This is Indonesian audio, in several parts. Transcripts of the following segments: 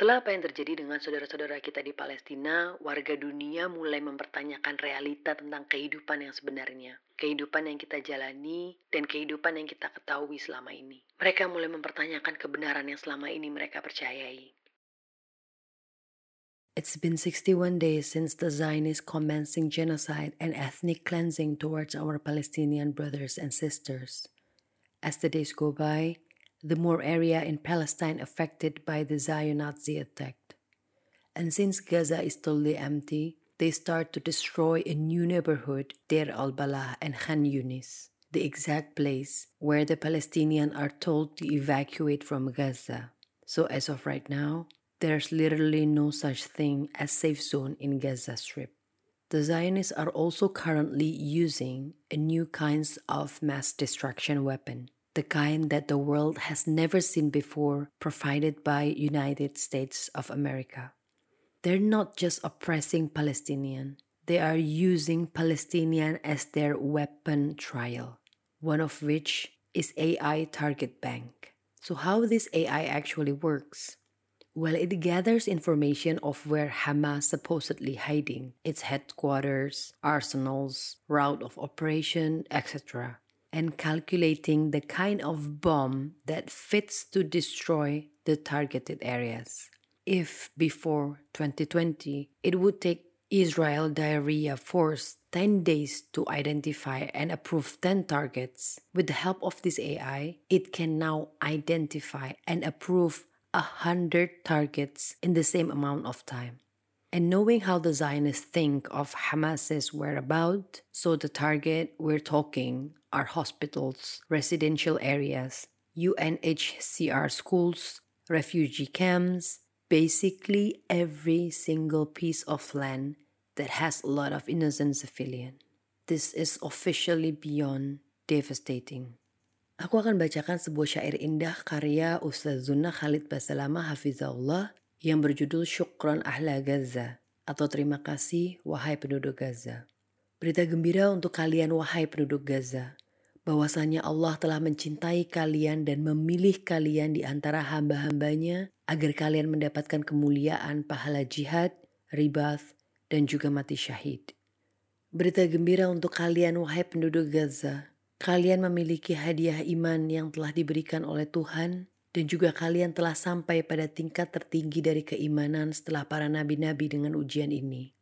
Setelah apa yang terjadi dengan saudara-saudara kita di Palestina, warga dunia mulai mempertanyakan realita tentang kehidupan yang sebenarnya, kehidupan yang kita jalani, dan kehidupan yang kita ketahui selama ini. Mereka mulai mempertanyakan kebenaran yang selama ini mereka percayai. It's been 61 days since the Zionists commencing genocide and ethnic cleansing towards our Palestinian brothers and sisters. As the days go by, the more area in Palestine affected by the Zion-Nazi attack. And since Gaza is totally empty, they start to destroy a new neighborhood, Deir al-Balah and Khan Yunis, the exact place where the Palestinians are told to evacuate from Gaza. So as of right now, there's literally no such thing as safe zone in Gaza Strip. The Zionists are also currently using a new kinds of mass destruction weapon the kind that the world has never seen before provided by United States of America. They're not just oppressing Palestinian, they are using Palestinian as their weapon trial, one of which is AI target bank. So how this AI actually works? Well, it gathers information of where Hamas supposedly hiding, its headquarters, arsenals, route of operation, etc and calculating the kind of bomb that fits to destroy the targeted areas. If before 2020, it would take Israel Diarrhea Force 10 days to identify and approve 10 targets, with the help of this AI, it can now identify and approve 100 targets in the same amount of time. And knowing how the Zionists think of Hamas's whereabouts, so the target we're talking are hospitals, residential areas, UNHCR schools, refugee camps, basically every single piece of land that has a lot of innocent civilian. This is officially beyond devastating. Aku akan bacakan sebuah syair indah karya Ustaz Zuna Khalid Basalama Hafizahullah yang berjudul Syukron Ahla Gaza atau Terima Kasih Wahai Penduduk Gaza. Berita gembira untuk kalian wahai penduduk Gaza, bahwasanya Allah telah mencintai kalian dan memilih kalian di antara hamba-hambanya agar kalian mendapatkan kemuliaan pahala jihad, ribath, dan juga mati syahid. Berita gembira untuk kalian wahai penduduk Gaza, kalian memiliki hadiah iman yang telah diberikan oleh Tuhan dan juga kalian telah sampai pada tingkat tertinggi dari keimanan setelah para nabi-nabi dengan ujian ini.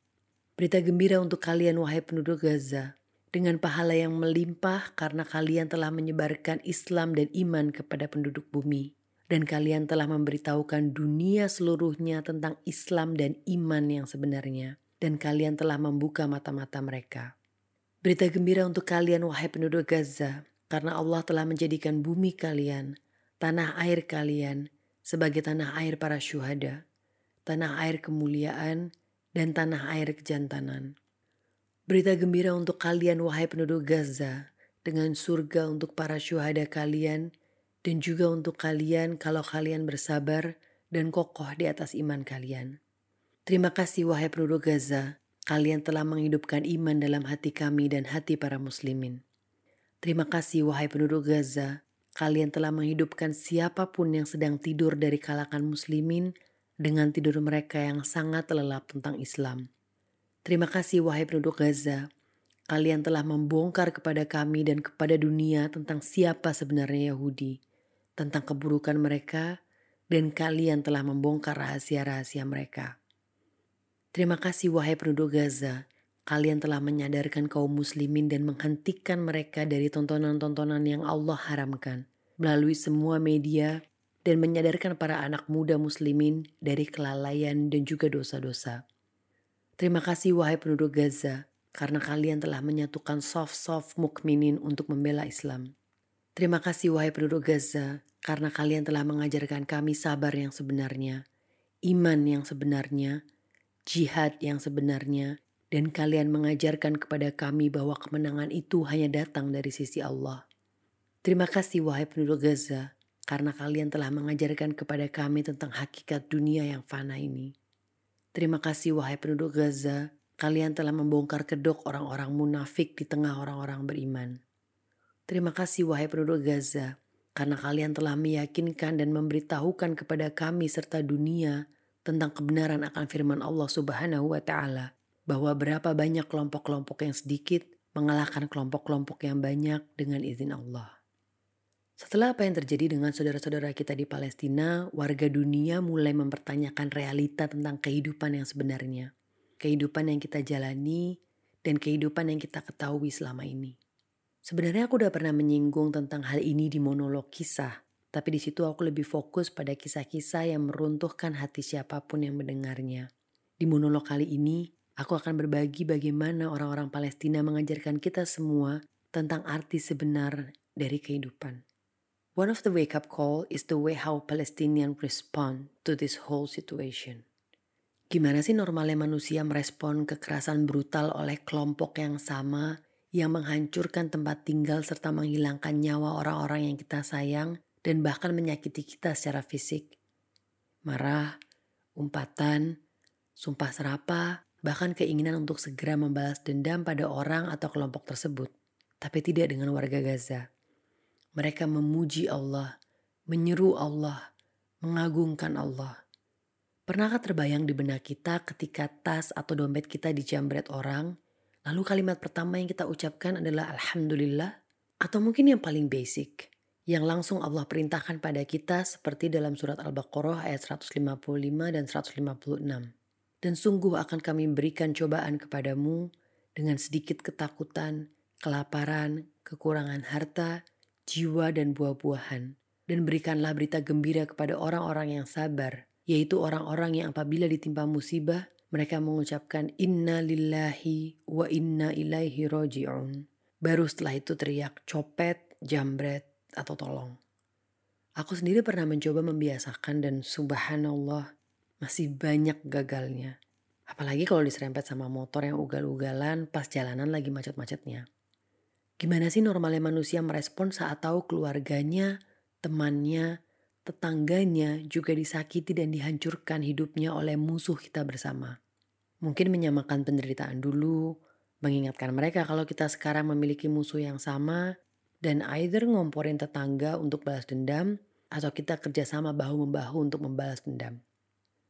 Berita gembira untuk kalian wahai penduduk Gaza, dengan pahala yang melimpah karena kalian telah menyebarkan Islam dan iman kepada penduduk bumi. Dan kalian telah memberitahukan dunia seluruhnya tentang Islam dan iman yang sebenarnya. Dan kalian telah membuka mata-mata mereka. Berita gembira untuk kalian wahai penduduk Gaza, karena Allah telah menjadikan bumi kalian tanah air kalian sebagai tanah air para syuhada, tanah air kemuliaan, dan tanah air kejantanan. Berita gembira untuk kalian wahai penduduk Gaza, dengan surga untuk para syuhada kalian, dan juga untuk kalian kalau kalian bersabar dan kokoh di atas iman kalian. Terima kasih wahai penduduk Gaza, kalian telah menghidupkan iman dalam hati kami dan hati para muslimin. Terima kasih wahai penduduk Gaza, kalian telah menghidupkan siapa pun yang sedang tidur dari kalangan muslimin dengan tidur mereka yang sangat lelap tentang Islam. Terima kasih wahai penduduk Gaza, kalian telah membongkar kepada kami dan kepada dunia tentang siapa sebenarnya Yahudi, tentang keburukan mereka, dan kalian telah membongkar rahasia-rahasia mereka. Terima kasih wahai penduduk Gaza, kalian telah menyadarkan kaum muslimin dan menghentikan mereka dari tontonan-tontonan yang Allah haramkan melalui semua media dan menyadarkan para anak muda muslimin dari kelalaian dan juga dosa-dosa. Terima kasih wahai penduduk Gaza, karena kalian telah menyatukan soft-soft mukminin untuk membela Islam. Terima kasih wahai penduduk Gaza, karena kalian telah mengajarkan kami sabar yang sebenarnya, iman yang sebenarnya, jihad yang sebenarnya, dan kalian mengajarkan kepada kami bahwa kemenangan itu hanya datang dari sisi Allah. Terima kasih wahai penduduk Gaza, karena kalian telah mengajarkan kepada kami tentang hakikat dunia yang fana ini. Terima kasih wahai penduduk Gaza, kalian telah membongkar kedok orang-orang munafik di tengah orang-orang beriman. Terima kasih wahai penduduk Gaza, karena kalian telah meyakinkan dan memberitahukan kepada kami serta dunia tentang kebenaran akan firman Allah Subhanahu wa taala bahwa berapa banyak kelompok-kelompok yang sedikit mengalahkan kelompok-kelompok yang banyak dengan izin Allah. Setelah apa yang terjadi dengan saudara-saudara kita di Palestina, warga dunia mulai mempertanyakan realita tentang kehidupan yang sebenarnya. Kehidupan yang kita jalani dan kehidupan yang kita ketahui selama ini. Sebenarnya aku udah pernah menyinggung tentang hal ini di monolog kisah, tapi di situ aku lebih fokus pada kisah-kisah yang meruntuhkan hati siapa pun yang mendengarnya. Di monolog kali ini, aku akan berbagi bagaimana orang-orang Palestina mengajarkan kita semua tentang arti sebenar dari kehidupan. One of the wake up call is the way how Palestinian respond to this whole situation. Gimana sih normalnya manusia merespon kekerasan brutal oleh kelompok yang sama yang menghancurkan tempat tinggal serta menghilangkan nyawa orang-orang yang kita sayang dan bahkan menyakiti kita secara fisik. Marah, umpatan, sumpah serapa, bahkan keinginan untuk segera membalas dendam pada orang atau kelompok tersebut, tapi tidak dengan warga Gaza. Mereka memuji Allah, menyeru Allah, mengagungkan Allah. Pernahkah terbayang di benak kita ketika tas atau dompet kita dijamret orang, lalu kalimat pertama yang kita ucapkan adalah Alhamdulillah? Atau mungkin yang paling basic, yang langsung Allah perintahkan pada kita seperti dalam surat Al-Baqarah ayat 155 dan 156. Dan sungguh akan kami berikan cobaan kepadamu dengan sedikit ketakutan, kelaparan, kekurangan harta, jiwa dan buah-buahan, dan berikanlah berita gembira kepada orang-orang yang sabar, yaitu orang-orang yang apabila ditimpa musibah, mereka mengucapkan inna lillahi wa inna ilaihi roji'un. Baru setelah itu teriak copet, jambret, atau tolong. Aku sendiri pernah mencoba membiasakan dan subhanallah masih banyak gagalnya. Apalagi kalau diserempet sama motor yang ugal-ugalan pas jalanan lagi macet-macetnya. Gimana sih normalnya manusia merespon saat tahu keluarganya, temannya, tetangganya juga disakiti dan dihancurkan hidupnya oleh musuh kita bersama. Mungkin menyamakan penderitaan dulu, mengingatkan mereka kalau kita sekarang memiliki musuh yang sama, dan either ngomporin tetangga untuk balas dendam, atau kita kerjasama bahu-membahu untuk membalas dendam.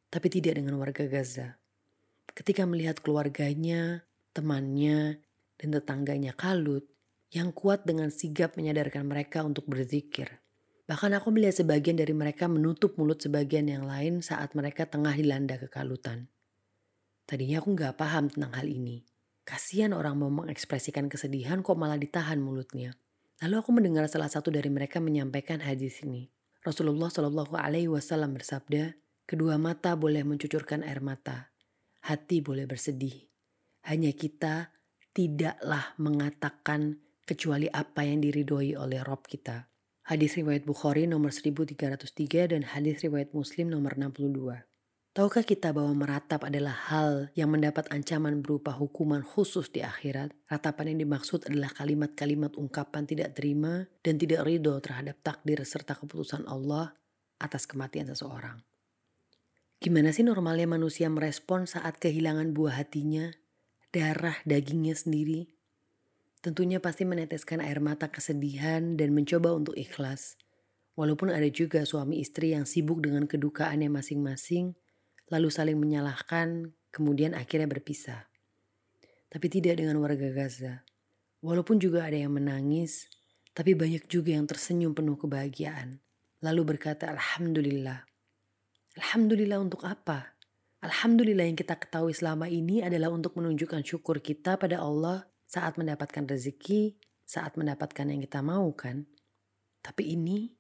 Tapi tidak dengan warga Gaza. Ketika melihat keluarganya, temannya, dan tetangganya kalut, yang kuat dengan sigap menyadarkan mereka untuk berzikir. Bahkan aku melihat sebagian dari mereka menutup mulut sebagian yang lain saat mereka tengah dilanda kekalutan. Tadinya aku nggak paham tentang hal ini. Kasihan orang mau mengekspresikan kesedihan kok malah ditahan mulutnya. Lalu aku mendengar salah satu dari mereka menyampaikan hadis ini. Rasulullah Shallallahu Alaihi Wasallam bersabda, kedua mata boleh mencucurkan air mata, hati boleh bersedih. Hanya kita tidaklah mengatakan kecuali apa yang diridhoi oleh Rob kita. Hadis riwayat Bukhari nomor 1303 dan hadis riwayat Muslim nomor 62. Tahukah kita bahwa meratap adalah hal yang mendapat ancaman berupa hukuman khusus di akhirat? Ratapan yang dimaksud adalah kalimat-kalimat ungkapan tidak terima dan tidak ridho terhadap takdir serta keputusan Allah atas kematian seseorang. Gimana sih normalnya manusia merespon saat kehilangan buah hatinya, darah dagingnya sendiri, Tentunya pasti meneteskan air mata kesedihan dan mencoba untuk ikhlas. Walaupun ada juga suami istri yang sibuk dengan kedukaannya masing-masing, lalu saling menyalahkan, kemudian akhirnya berpisah. Tapi tidak dengan warga Gaza. Walaupun juga ada yang menangis, tapi banyak juga yang tersenyum penuh kebahagiaan. Lalu berkata, Alhamdulillah. Alhamdulillah untuk apa? Alhamdulillah yang kita ketahui selama ini adalah untuk menunjukkan syukur kita pada Allah saat mendapatkan rezeki, saat mendapatkan yang kita mau kan. Tapi ini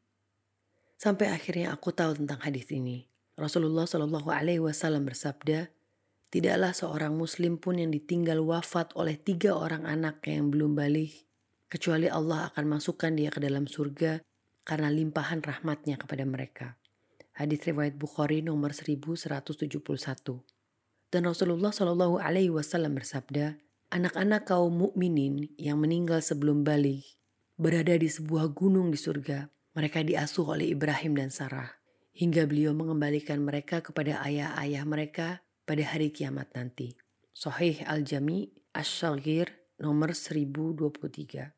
sampai akhirnya aku tahu tentang hadis ini. Rasulullah Shallallahu Alaihi Wasallam bersabda, tidaklah seorang Muslim pun yang ditinggal wafat oleh tiga orang anak yang belum balik, kecuali Allah akan masukkan dia ke dalam surga karena limpahan rahmatnya kepada mereka. Hadis riwayat Bukhari nomor 1171. Dan Rasulullah Shallallahu Alaihi Wasallam bersabda, anak-anak kaum mukminin yang meninggal sebelum balik berada di sebuah gunung di surga. Mereka diasuh oleh Ibrahim dan Sarah hingga beliau mengembalikan mereka kepada ayah-ayah mereka pada hari kiamat nanti. Sahih Al-Jami Ash-Shaghir nomor 1023.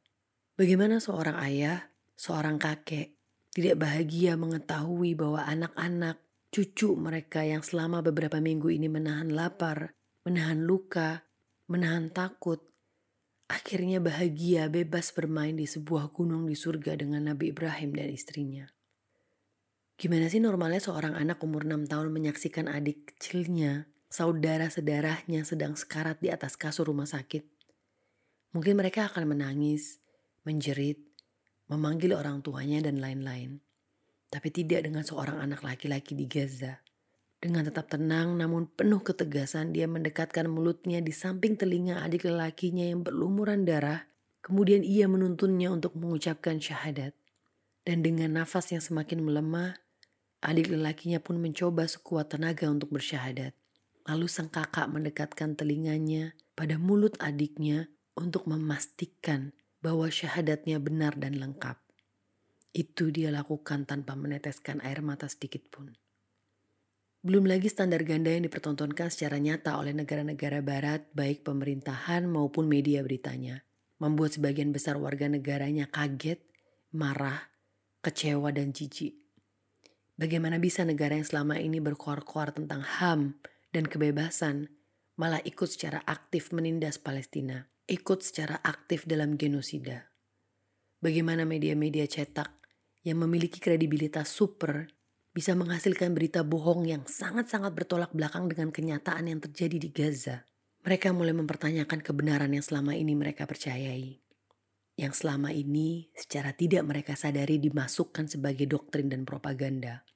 Bagaimana seorang ayah, seorang kakek tidak bahagia mengetahui bahwa anak-anak cucu mereka yang selama beberapa minggu ini menahan lapar, menahan luka, menahan takut, akhirnya bahagia bebas bermain di sebuah gunung di surga dengan Nabi Ibrahim dan istrinya. Gimana sih normalnya seorang anak umur 6 tahun menyaksikan adik kecilnya, saudara-sedarahnya sedang sekarat di atas kasur rumah sakit? Mungkin mereka akan menangis, menjerit, memanggil orang tuanya dan lain-lain tapi tidak dengan seorang anak laki-laki di Gaza. Dengan tetap tenang namun penuh ketegasan dia mendekatkan mulutnya di samping telinga adik lelakinya yang berlumuran darah. Kemudian ia menuntunnya untuk mengucapkan syahadat. Dan dengan nafas yang semakin melemah, adik lelakinya pun mencoba sekuat tenaga untuk bersyahadat. Lalu sang kakak mendekatkan telinganya pada mulut adiknya untuk memastikan bahwa syahadatnya benar dan lengkap. Itu dia lakukan tanpa meneteskan air mata sedikit pun. Belum lagi standar ganda yang dipertontonkan secara nyata oleh negara-negara barat, baik pemerintahan maupun media beritanya, membuat sebagian besar warga negaranya kaget, marah, kecewa, dan jijik. Bagaimana bisa negara yang selama ini berkoar-koar tentang HAM dan kebebasan, malah ikut secara aktif menindas Palestina, ikut secara aktif dalam genosida? Bagaimana media-media cetak yang memiliki kredibilitas super bisa menghasilkan berita bohong yang sangat-sangat bertolak belakang dengan kenyataan yang terjadi di Gaza. Mereka mulai mempertanyakan kebenaran yang selama ini mereka percayai. Yang selama ini secara tidak mereka sadari dimasukkan sebagai doktrin dan propaganda.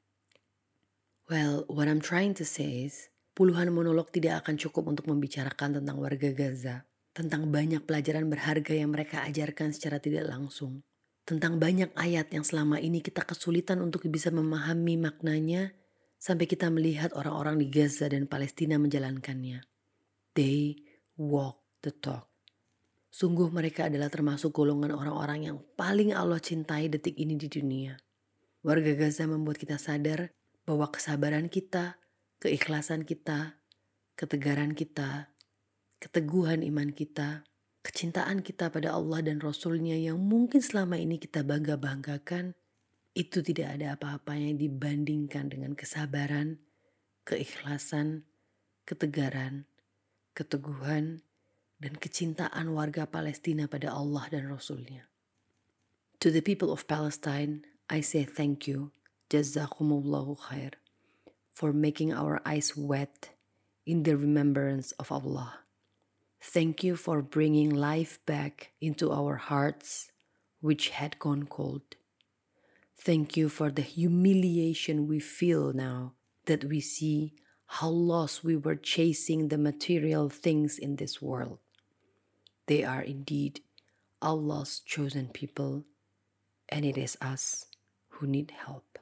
Well, what I'm trying to say is, puluhan monolog tidak akan cukup untuk membicarakan tentang warga Gaza, tentang banyak pelajaran berharga yang mereka ajarkan secara tidak langsung, tentang banyak ayat yang selama ini kita kesulitan untuk bisa memahami maknanya sampai kita melihat orang-orang di Gaza dan Palestina menjalankannya. They walk the talk. Sungguh mereka adalah termasuk golongan orang-orang yang paling Allah cintai detik ini di dunia. Warga Gaza membuat kita sadar bahwa kesabaran kita, keikhlasan kita, ketegaran kita, keteguhan iman kita, kecintaan kita pada Allah dan Rasulnya yang mungkin selama ini kita bangga-banggakan, itu tidak ada apa-apanya dibandingkan dengan kesabaran, keikhlasan, ketegaran, keteguhan, dan kecintaan warga Palestina pada Allah dan Rasulnya. To the people of Palestine, I say thank you, jazakumullahu khair, for making our eyes wet in the remembrance of Allah. Thank you for bringing life back into our hearts, which had gone cold. Thank you for the humiliation we feel now that we see how lost we were chasing the material things in this world. They are indeed Allah's chosen people, and it is us who need help.